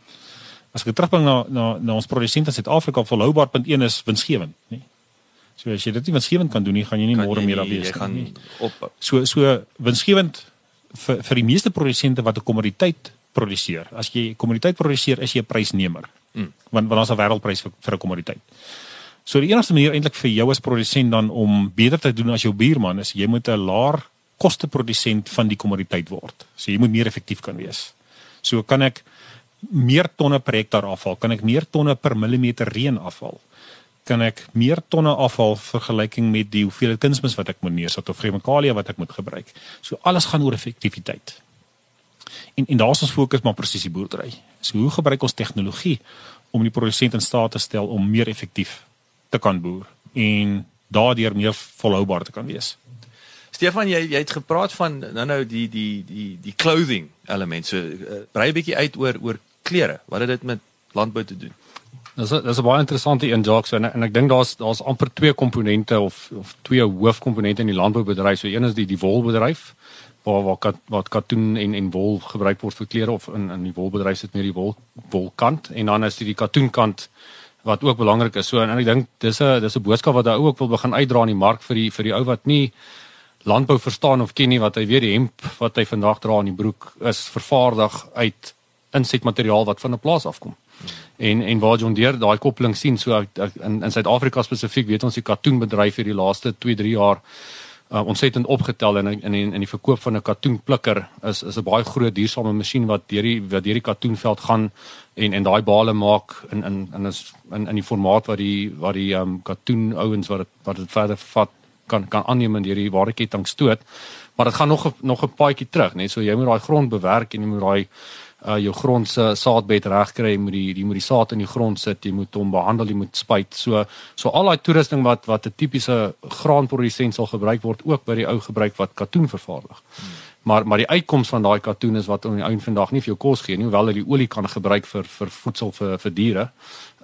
As ek terugbring na na na ons produsente in Suid-Afrika volhoubaar punt 1 is winsgewend, nê. So as jy dit nie winsgewend kan doen nie, gaan jy nie môre meer nie- daar wees Jy gaan nie. op So so winsgewend vir vir die meeste produsente wat 'n kommoditeit produseer. As jy kommoditeit produseer, is jy 'n prysnemer. Mm. Want want daar's 'n wêreldprys vir vir 'n kommoditeit. So die enigste manier eintlik vir jou as produsent dan om beter te doen as jou buurman is jy moet 'n laer koste produsent van die kommoditeit word. So jy moet meer effektief kan wees. So kan ek meer tonne per hektaar afval, kan ek meer tonne per millimeter reën afval. Kan ek meer tonne afval vergelyking met die hoeveelheid kunsmis wat ek moet neersit of chemikalie wat ek moet gebruik. So alles gaan oor effektiwiteit. En en daar's ons fokus maar presisie boerdery. So hoe gebruik ons tegnologie om die produsent in staat te stel om meer effektief te kan boer en daardeur meer volhoubaar te kan wees. Stefan, jy jy het gepraat van nou nou die die die die clothing element. So uh, brei 'n bietjie uit oor oor klere. Wat het dit met landbou te doen? Dis dis 'n baie interessante een Jacques en en ek dink daar's daar's amper twee komponente of of twee hoofkomponente in die landboubedryf. So een is die die wolbedryf waar waar kat, wat katoen en en wol gebruik word vir klere of in in die wolbedryf sit meer die wol wolkant en dan is dit die katoenkant wat ook belangrik is. So en, en ek dink dis 'n dis 'n boodskap wat daar ook wil begin uitdra in die mark vir die vir die ou wat nie landbou verstaan of ken nie wat hy weet die hemp wat hy vandag dra in die broek is vervaardig uit insetmateriaal wat van 'n plaas afkom. En en waar John Deere daai koppeling sien so in in Suid-Afrika spesifiek weet ons die katoenbedryf hier die laaste 2, 3 jaar uh, ontsettend opgetel en in in in die verkoop van 'n katoenplikker is is 'n baie groot duursame masjien wat deur die wat deur die katoenveld gaan en en daai bale maak in in in is in in die formaat wat die wat die um, katoen ouens wat wat dit verder vat kan kan aanneem en deur die waardeketting stoot. Maar dit gaan nog nog 'n paadjie terug, net so jy moet daai grond bewerk en jy moet daai uh jou grond se saadbed regkry, jy moet die jy moet die saad in die grond sit, jy moet hom behandel, jy moet spuit. So so al daai toerusting wat wat 'n tipiese graanprodusent sal gebruik word ook by die ou gebruik wat katoen vervaardig. Hmm. Maar maar die uitkoms van daai katoen is wat op die einde van die dag nie vir jou kos gee nie, hoewel dit die olie kan gebruik vir vir voedsel vir vir diere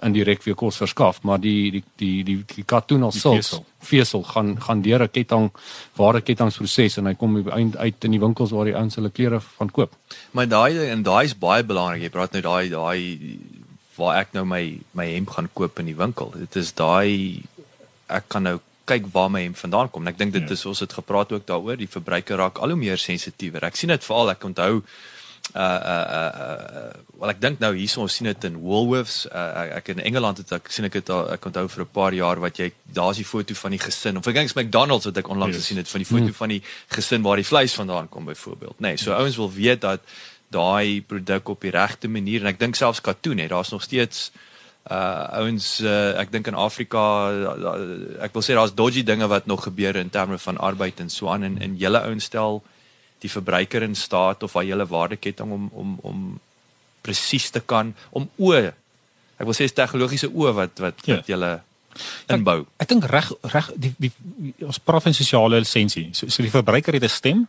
indirek jou kos verskaf, maar die die die die, die katoen Die sulks vesel. gaan gaan deur 'n ketting ware kettingsproses en hy kom eind uit in die winkels waar die ouens hulle klere van koop. Maar daai en daai is baie belangrik. Jy praat nou daai daai waar ek nou my my hemp gaan koop in die winkel. Dit is daai ek kan nou kyk waar my hemp vandaan kom. En ek dink dit Ja. is ons het gepraat ook daaroor. Die verbruiker raak al hoe meer sensitiewer. Ek sien dit veral ek onthou uh uh uh, uh wel ek dink nou hierso ons sien dit in Woolworths uh, ek, ek in Engeland het ek sien ek het al, ek onthou vir 'n paar jaar wat jy daar's die foto van die gesin of ek dink is McDonald's wat ek onlangs Yes. gesien het van die foto van die gesin waar die vleis vandaan kom byvoorbeeld. Nê nee, so ouens wil weet dat daai produk op die regte manier en ek dink selfs katoen hè daar's nog steeds uh ouens uh, ek dink in Afrika da, ek wil sê daar's dodgy dinge wat nog gebeur in terme van arbeid en so aan en en julle ouens stel die verbruiker in staat of haar hele waardeketting om om om presies te kan om o ek wil sê is tegnologiese o wat wat Ja. wat julle inbou. Ek dink reg reg die, die, die ons praat van sosiale lisensie. So, so die verbruiker het 'n stem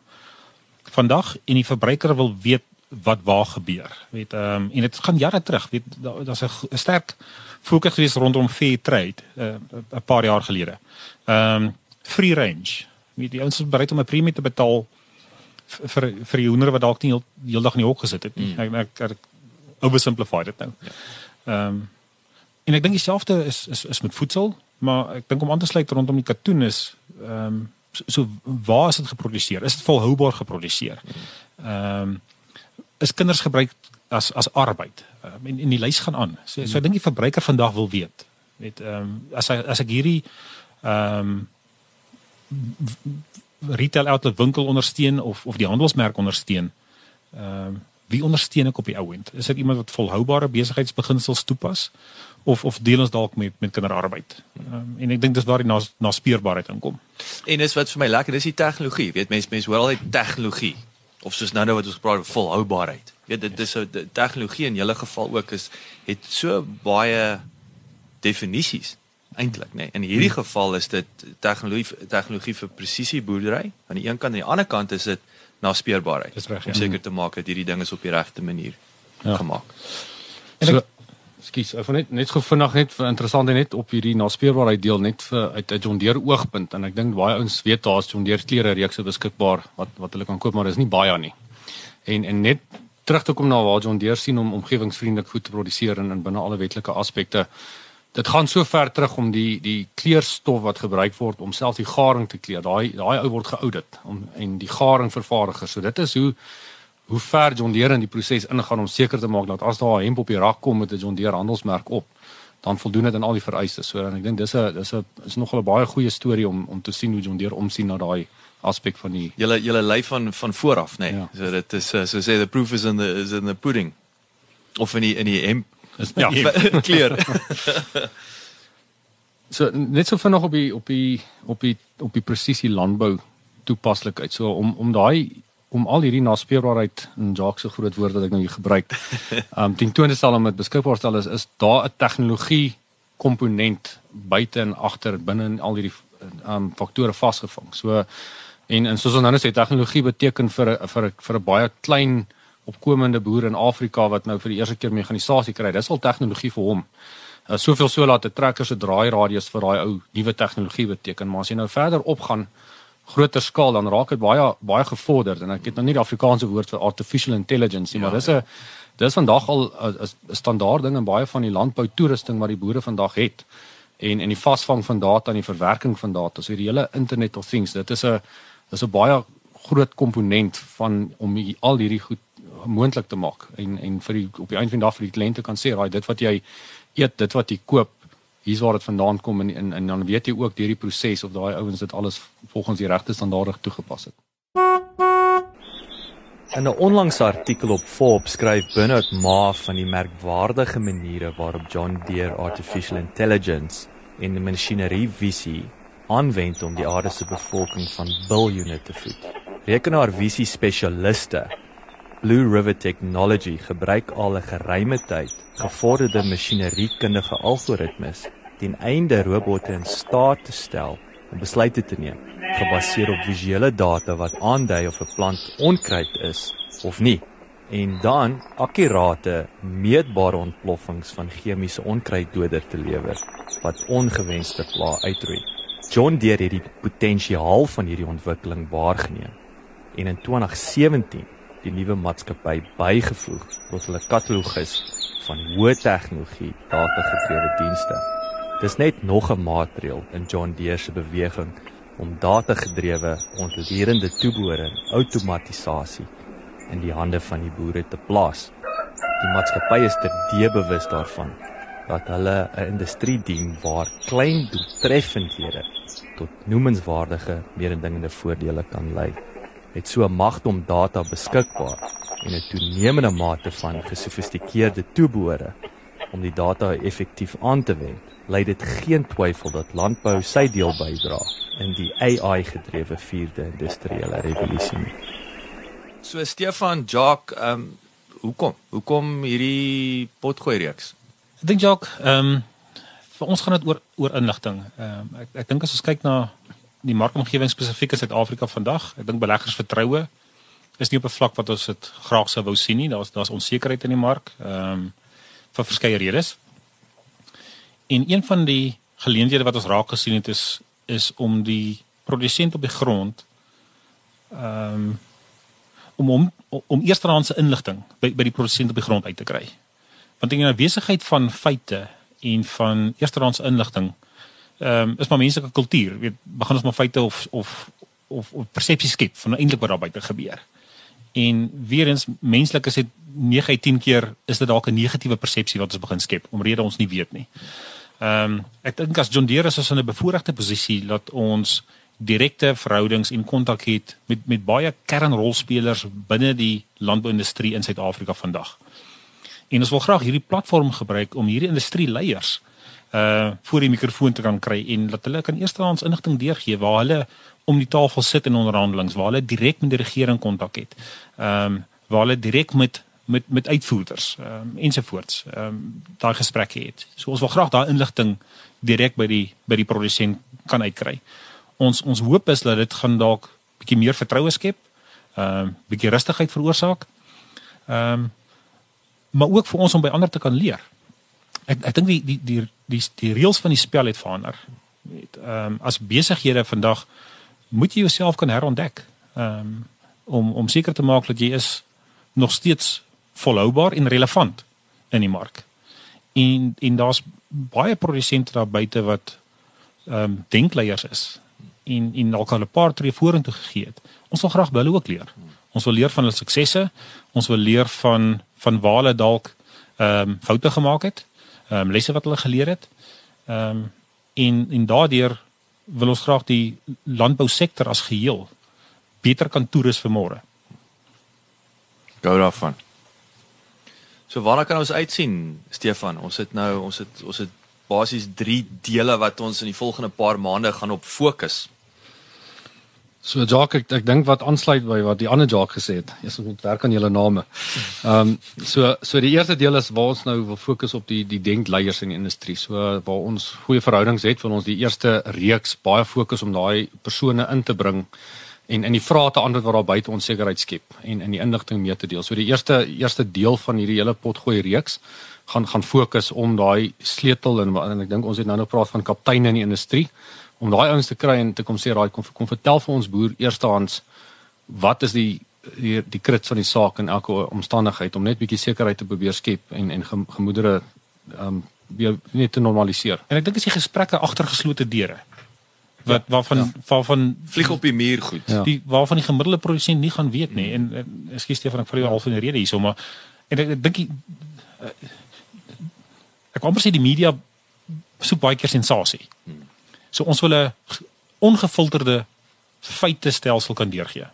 vandag en die verbruiker wil weet wat waar gebeur. Weet ehm um, en dit gaan jare terug. Weet daar daar's 'n sterk fokus gewees rondom fair trade uh, 'n paar jaar gelede. Ehm um, free range. Weet die ouens is bereid om 'n premie te betaal vir vir die hoendere wat dalk nie heel heeldag in die hok gesit het nie. Mm. Ek ek, ek oversimplify dit nou. Ehm um, en ek dink dieselfde is is is met voedsel, maar ek dink om aan te sluit rondom die katoen is ehm um, so, so waar is dit geproduseer? Is dit volhoubaar geproduseer? Ehm um, is kinders gebruik as as arbeid. Um, en en die lys gaan aan. So so ek dink die verbruiker vandag wil weet. Weet ehm um, as hy as ek hierdie ehm um, retail outlet winkel ondersteun of of die handelsmerk ondersteun. Ehm um, wie ondersteun ek op die ou end? Is dit iemand wat volhoubare besigheidsbeginsels toepas of of deel ons dalk met met kinderarbeid? Ehm um, en ek dink dis waar die nas, naspeurbaarheid inkom. En dis wat vir my lekker, dis die tegnologie. Weet mense mense hoor altyd tegnologie of soos nou nou wat ons gepraat het volhoubaarheid. Weet dit dis 'n tegnologie in julle geval ook is het so baie definisies eintlik, nê. Nee. In hierdie geval is dit tegnologie tegnologie vir presisie boerdery aan die een kant en aan die ander kant is dit naspeurbaarheid. Dis reg, Om ja. seker te maak dat hierdie ding is op die regte manier Ja. gemaak. En So ek- Ekskuus, ek wil net net gou vinnig net vir interessant en net op hierdie naspeurbaarheid deel net vir uit 'n John Deere oogpunt en ek dink baie ouens weet daar's John Deere klere reekse beskikbaar wat wat hulle kan koop maar dis nie baie nie. En en net terug te kom na waar John Deere sien om omgewingsvriendelik goed te produseer en in binne alle wetlike aspekte. Dit gaan so ver terug om die die kleurstof wat gebruik word om self die garing te kleur. Daai daai ou word geaudit om en die garing vervaardiger. So dit is hoe hoe ver John Deere in die proses ingaan om seker te maak dat as daar 'n hemp op die rak kom met 'n John Deere handelsmerk op, dan voldoen dit aan al die vereistes. So en ek dink dis 'n dis 'n is nogal 'n baie goeie storie om om te sien hoe John Deere omsien na daai aspek van die Julle julle lei van van vooraf, nê. Nee. Ja. So dit is uh, so sê the proof is in the is in the pudding. Of in die in die hemp is ja, kleur. So net so vinnig op die op die op die op die presisie landbou toepaslikheid. So om om daai om al hierdie naspeurbaarheid en Jacques se groot woord wat ek nou hier gebruik. Um tentoon te stel om dit beskikbaar te stel is is daar 'n tegnologie komponent buite en agter binne in al hierdie um faktore vasgevang. So en en soos ons nou net sê tegnologie beteken vir 'n vir 'n vir 'n baie klein opkomende boer in Afrika wat nou vir die eerste keer mekanisasie kry. Dis al tegnologie vir hom. Uh, soveel so laat 'n trekker se draairadius vir daai ou nuwe tegnologie beteken, maar as jy nou verder opgaan groter skaal dan raak dit baie baie gevorderd en ek het nou nie die Afrikaanse woord vir artificial intelligence nie, ja, maar dis 'n dis vandag al 'n standaard ding in baie van die landbou toerusting wat die boere vandag het. En en die vasvang van data en die verwerking van data, so die hele internet of things, dit is 'n dis 'n baie groot komponent van om al hierdie goed moontlik te maak en en vir die op die einde van die dag vir die kliënte kan sê, raai dit wat jy eet, dit wat jy koop, hier's waar dit vandaan kom en, en en dan weet jy ook deur die proses of daai ouens dit alles volgens die regte standaarde toegepas het. In 'n onlangse artikel op Forbes skryf Bernard Ma van die merkwaardige maniere waarop John Deere artificial intelligence en die masjinerievisie aanwend om die aarde se bevolking van biljoene te voed. Rekenaarvisie spesialiste Blue River Technology gebruik al 'n geruime tyd gevorderde masjineriekundige algoritmes ten einde robotte in staat te stel om besluite te neem gebaseer op visuele data wat aandui of 'n plant onkruid is of nie en dan akkurate meetbare ontploffings van chemiese onkruiddoder te lewer wat ongewenste pla uitroei. John Deere het die potensiaal van hierdie ontwikkeling waargeneem en in 2017 die nuwe maatskappy bygevoeg tot hulle katalogus van hoë tegnologie datagedrewe dienste. Dis net nog 'n maatreel in John Deere se beweging om datagedrewe ontleerende toebehore en outomatisasie in die hande van die boere te plaas. Die maatskappy is terdee bewus daarvan dat hulle 'n industrie dien waar klein doeltreffendhede tot noemenswaardige mededingende voordele kan lei. Het so 'n magt om data beskikbaar en 'n toenemende mate van gesofistikeerde toebehore om die data effektief aan te wend, lei dit geen twyfel dat landbou sy deel bydra in die AI-gedrewe 4de industriële revolusie. nie. So Stefan, Jacques, ehm um, hoekom? Hoekom hierdie potgooi reeks? Ek dink Jacques, ehm um, vir ons gaan dit oor oor inligting. Ehm um, ek ek dink as ons kyk na die markomgewing spesifiek in Suid-Afrika vandag, ek dink beleggers vertroue is nie op 'n vlak wat ons dit graag sou wou sien nie. Daar's daar's onsekerheid in die mark. Ehm um, vir verskeie redes. En een van die geleenthede wat ons raak gesien het is is om die produsent op die grond ehm um, om om om eersterhandse inligting by by die produsent op die grond uit te kry. Want in 'n besigheid van feite en van eersterhandse inligting um, is maar menslike kultuur. Weet, begin ons maar feite of of of, of persepsie skep van eintlik wat daar buite gebeur. En weer eens menslik is dit 9 uit 10 keer is dit dalk 'n negatiewe persepsie wat ons begin skep omrede ons nie weet nie. Ehm um, ek dink as John Deere is ons in 'n bevoordeelde posisie dat ons direkte verhoudings en kontak het met met baie kernrolspelers binne die landbouindustrie in Suid-Afrika vandag. En ons wil graag hierdie platform gebruik om hierdie industrieleiers uh voor die mikrofoon te kan kry en dat hulle kan eerstehands inligting deurgee waar hulle om die tafel sit in onderhandelings waar hulle direk met die regering kontak het. Ehm um, waar hulle direk met met met uitvoerders ehm um, ensovoorts ehm um, daai gesprekke het. So ons wil graag daai inligting direk by die by die produsent kan uitkry. Ons ons hoop is dat dit gaan dalk bietjie meer vertroue skep, ehm um, bietjie rustigheid veroorsaak. Ehm um, maar ook vir ons om by ander te kan leer. Ek ek dink die die die die die reëls van die spel het verander. Weet ehm um, as besighede vandag moet jy jouself kan herontdek. Ehm um, om om seker te maak dat jy is nog steeds volhoubaar en relevant in die mark. En en daar's baie produsente daar buite wat ehm um, denkleiers is en en dalk al 'n paar tree vorentoe gegee het. Ons wil graag by hulle ook leer. Ons wil leer van hulle suksesse. Ons wil leer van van waar hulle dalk ehm um, foute gemaak het. Ehm um, lesse wat hulle geleer het. Ehm um, en en daardeur wil ons graag die landbousektor as geheel beter kan toerus vir môre. Gou daarvan. So waarna kan ons uitsien, Stefan? Ons het nou ons het ons het basies 3 dele wat ons in die volgende paar maande gaan op fokus. So Jacques, ek, ek dink wat aansluit by wat die ander Jacques gesê het. Eers moet werk aan julle name. Ehm um, so so die eerste deel is waar ons nou wil fokus op die die denkleiers in die industrie. So waar ons goeie verhoudings het, wil ons die eerste reeks baie fokus om daai persone in te bring en in die vrae te antwoord wat daar buite onsekerheid skep en in die inligting mee te deel. So die eerste eerste deel van hierdie hele potgooi reeks gaan gaan fokus om daai sleutel en, en ek dink ons het nou nog praat van kapteine in die industrie om daai ouens te kry en te kom sê raai kom kom vertel vir ons boer eerstehands wat is die die die krit van die saak in elke omstandigheid om net bietjie sekerheid te probeer skep en en gemoedere ehm um, weer net te normaliseer. En ek dink as jy gesprekke agter geslote deure wat ja, waarvan ja. waarvan vlieg op die muur goed. Ja. Die waarvan die gemiddelde produsent nie gaan weet nie en, en ekskuus Stefan ek val jou half in die rede hierso maar en ek, ek dink ek kom presies die media so baie keer sensasie. Hmm. So ons wil 'n ongefilterde feite stelsel kan deurgee.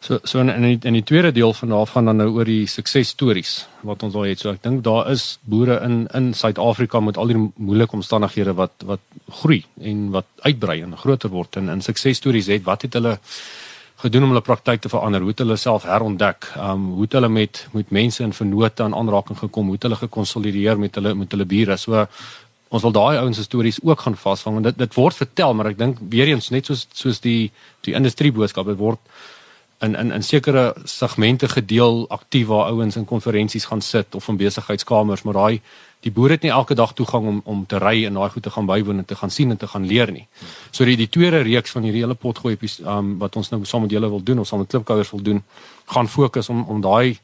So so in in die, in die tweede deel van daarvan dan nou oor die suksesstories wat ons al het. So ek dink daar is boere in in Suid-Afrika met al die moeilike omstandighede wat wat groei en wat uitbrei en groter word en in suksesstories het wat het hulle gedoen om hulle praktyk te verander? Hoe het hulle self herontdek? Um hoe het hulle met met mense in vennote aan aanraking gekom? Hoe het hulle gekonsolideer met hulle met hulle bure? So ons wil daai ouens se stories ook gaan vasvang want dit dit word vertel maar ek dink weer eens net soos soos die die industrie boodskap dit word in in in sekere segmente gedeel aktief waar ouens in konferensies gaan sit of in besigheidskamers maar daai die boere het nie elke dag toegang om om te ry en daai goed te gaan bywoon en te gaan sien en te gaan leer nie. So die die tweede reeks van hierdie hele potgooi um, wat ons nou saam met julle wil doen of saam met klipkouers wil doen gaan fokus om om daai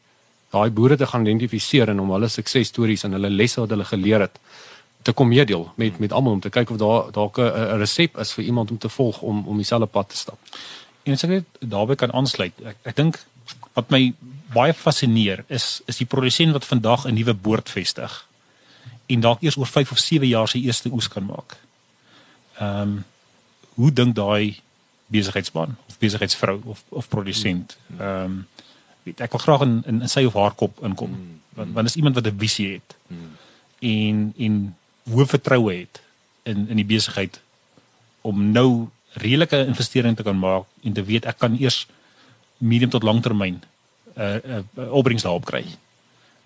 daai boere te gaan identifiseer en om hulle suksesstories en hulle lesse wat hulle geleer het te kom meedeel met met almal om te kyk of daar dalk 'n resep is vir iemand om te volg om om dieselfde pad te stap. En as ek net daarbey kan aansluit, ek ek dink wat my baie fascineer is is die produsent wat vandag 'n nuwe boord vestig en dalk eers oor 5 of 7 jaar sy eerste oes kan maak. Ehm um, hoe dink daai besigheidsman of besigheidsvrou of of produsent? Ehm um, weet ek wil graag in in, in sy of haar kop inkom. Mm. Want want is iemand wat 'n visie het. Mm. En en hoë vertroue het in in die besigheid om nou redelike investering te kan maak en te weet ek kan eers medium tot langtermyn 'n uh, uh, uh, opbrengs daarop kry.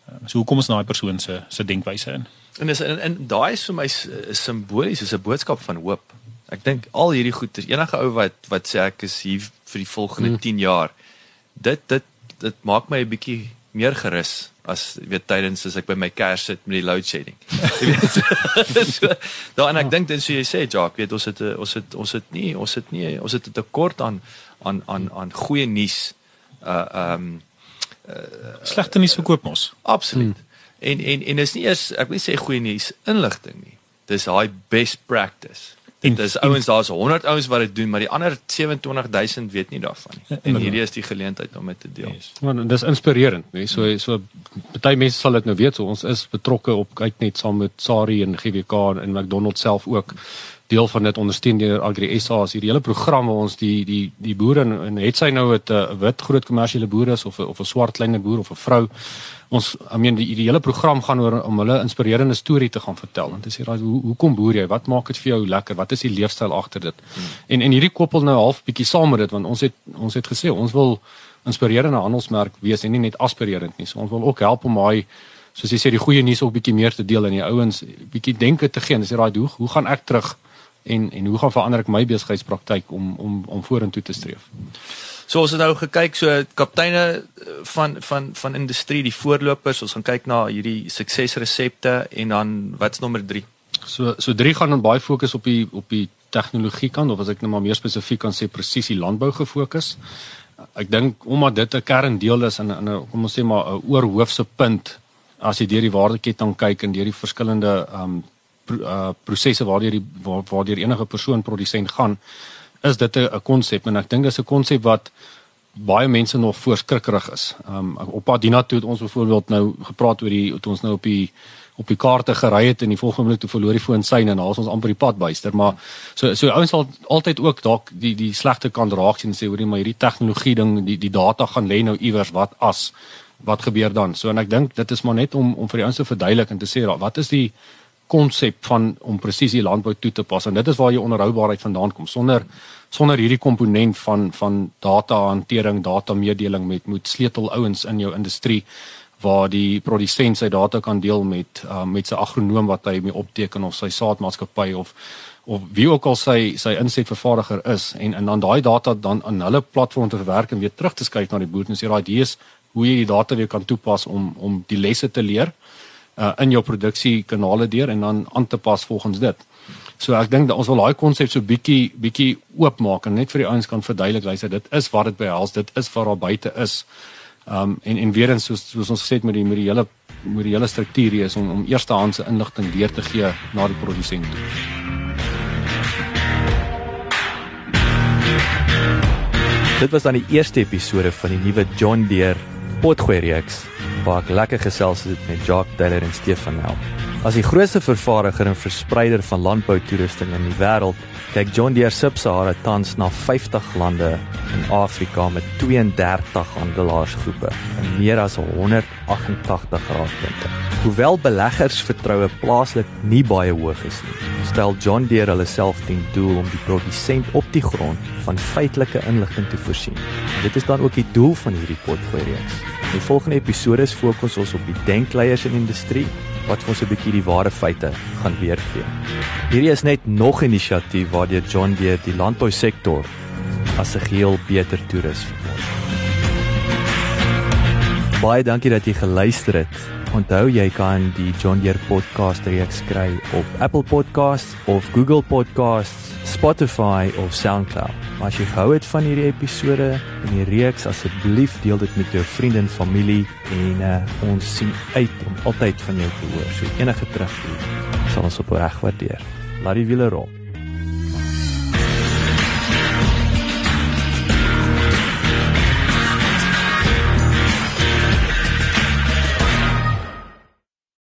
Uh, so hoe kom ons na daai persoon se se denkwyse in? En is en, en daai is vir my simbolies, is 'n boodskap van hoop. Ek dink al hierdie goed, enige ou wat wat sê ek is hier vir die volgende hmm. 10 jaar, dit dit dit maak my 'n bietjie meer gerus as weet tydens as ek by my kers sit met die load shedding. Jy weet. so, daar en ek dink dit so jy sê Jacques, weet ons het ons het ons het nie ons het nie ons het 'n tekort aan aan aan aan goeie nuus. Uh ehm Slegte nuus verkoop mos. absoluut. Hmm. En en en is nie eers ek wil nie sê goeie nuus inligting nie. Dis daai best practice. En- Dit is ouens daar's 100 ouens wat dit doen, maar die ander 27000 weet nie daarvan nie. En inderdaad. hierdie is die geleentheid om dit te deel. Yes. Want dis inspirerend, nee. So so party mense sal dit nou weet, so ons is betrokke op kyk net saam met Sari en GWK en McDonald self ook deel van dit ondersteun deur Agri SA as hierdie hele program waar ons die die die boere en, en het sy nou 'n uh, wit groot kommersiële boer is of 'n of 'n swart kleiner boer of 'n vrou. Ons I mean die, die hele program gaan oor om hulle inspirerende storie te gaan vertel. En te sê raai hoe hoekom boer jy? Wat maak dit vir jou lekker? Wat is die leefstyl agter dit? Hmm. en en hierdie koppel nou half bietjie saam met dit want ons het ons het gesê ons wil inspirerende handelsmerk wees en nie net aspirerend nie. So ons wil ook help om daai soos jy sê die goeie nuus ook bietjie meer te deel en die ouens bietjie denke te gee en sê raai hoe hoe gaan ek terug en en hoe gaan verander ek my besigheidspraktyk om om om vorentoe te streef So ons het nou gekyk so kapteine van van van industrie, die voorlopers, ons gaan kyk na hierdie suksesresepte en dan wat's nommer 3? So so drie gaan dan baie fokus op die op die tegnologie kant of as ek nou maar meer spesifiek kan sê presisie landbou gefokus. Ek dink omdat dit 'n kerndeel is in 'n kom ons sê maar 'n oorhoofse punt as jy deur die waardeketting kyk en deur die verskillende um pro, uh, prosesse waardeur die waar, waardeur enige persoon produsent gaan, is dit 'n konsep en ek dink dis 'n konsep wat baie mense nog voorskrikkerig is. Um op Adina toe het ons byvoorbeeld nou gepraat oor die toe ons nou op die op die kaarte gery het en die volgende oomblik toe verloor die foon syne en daar is ons amper die pad byster. Maar so so ouens sal altyd ook dalk die die slegte kant raak sien en sê hoorie maar hierdie tegnologie ding die die data gaan lê nou iewers. Wat as? Wat gebeur dan? So en ek dink dit is maar net om om vir die ouens te verduidelik en te sê wat is die konsep van om presisie landbou toe te pas. En dit is waar jou onderhoubaarheid vandaan kom. Sonder sonder hierdie komponent van van data hantering data mededeling met met sleutel ouens in jou industrie waar die produsent sy data kan deel met uh, met sy agronoom wat hy mee opteken of sy saadmaatskappy of of wie ook al sy sy insetvervaardiger is. En en dan daai data dan aan hulle platform te verwerk en weer terug te skuif na die boer en sê raai hier is hoe jy die data weer kan toepas om om die lesse te leer. uh, in jou produksiekanale deur en dan aan te pas volgens dit. So ek dink dat ons wil daai konsep so bietjie bietjie oopmaak en net vir die ouens kan verduidelik luister dit is wat dit behels dit is wat daar buite is. Um en en weer eens soos soos ons gesê het met die met die hele met die hele struktuur hier is om om eerstehandse inligting deur te gee na die produsent toe. Dit was dan die eerste episode van die nuwe John Deere potgooi reeks waar ek lekker gesels het met Jacques Taylor en Stefan Nel. As die grootste vervaardiger en verspreider van landboutoerusting in die wêreld, kyk John Deere Sub-Sahara tans na 50 lande in Afrika met 32 handelaarsgroepe en meer as 188 raadpunte. Hoewel beleggers vertroue plaaslik nie baie hoog is nie, stel John Deere hulle self ten doel om die produsent op die grond van feitelike inligting te voorsien. Dit is dan ook die doel van hierdie potgooi reeks. In die volgende episode fokus ons op die denkleiers in die industrie wat vir ons 'n bietjie die ware feite gaan weergee. Hierdie is net nog 'n inisiatief waardeur John Deere die landbousektor as 'n geheel beter toerus verword. Baie dankie dat jy geluister het. Onthou jy kan die John Deere podcast reeks kry op Apple Podcasts of Google Podcasts, Spotify of SoundCloud. Maar as jy gehou het van hierdie episode en die reeks, asseblief deel dit met jou vriende en familie en uh, ons sien uit om altyd van jou te hoor. So enige terugvoer sal ons op reg waardeer. Laat die wiele rol.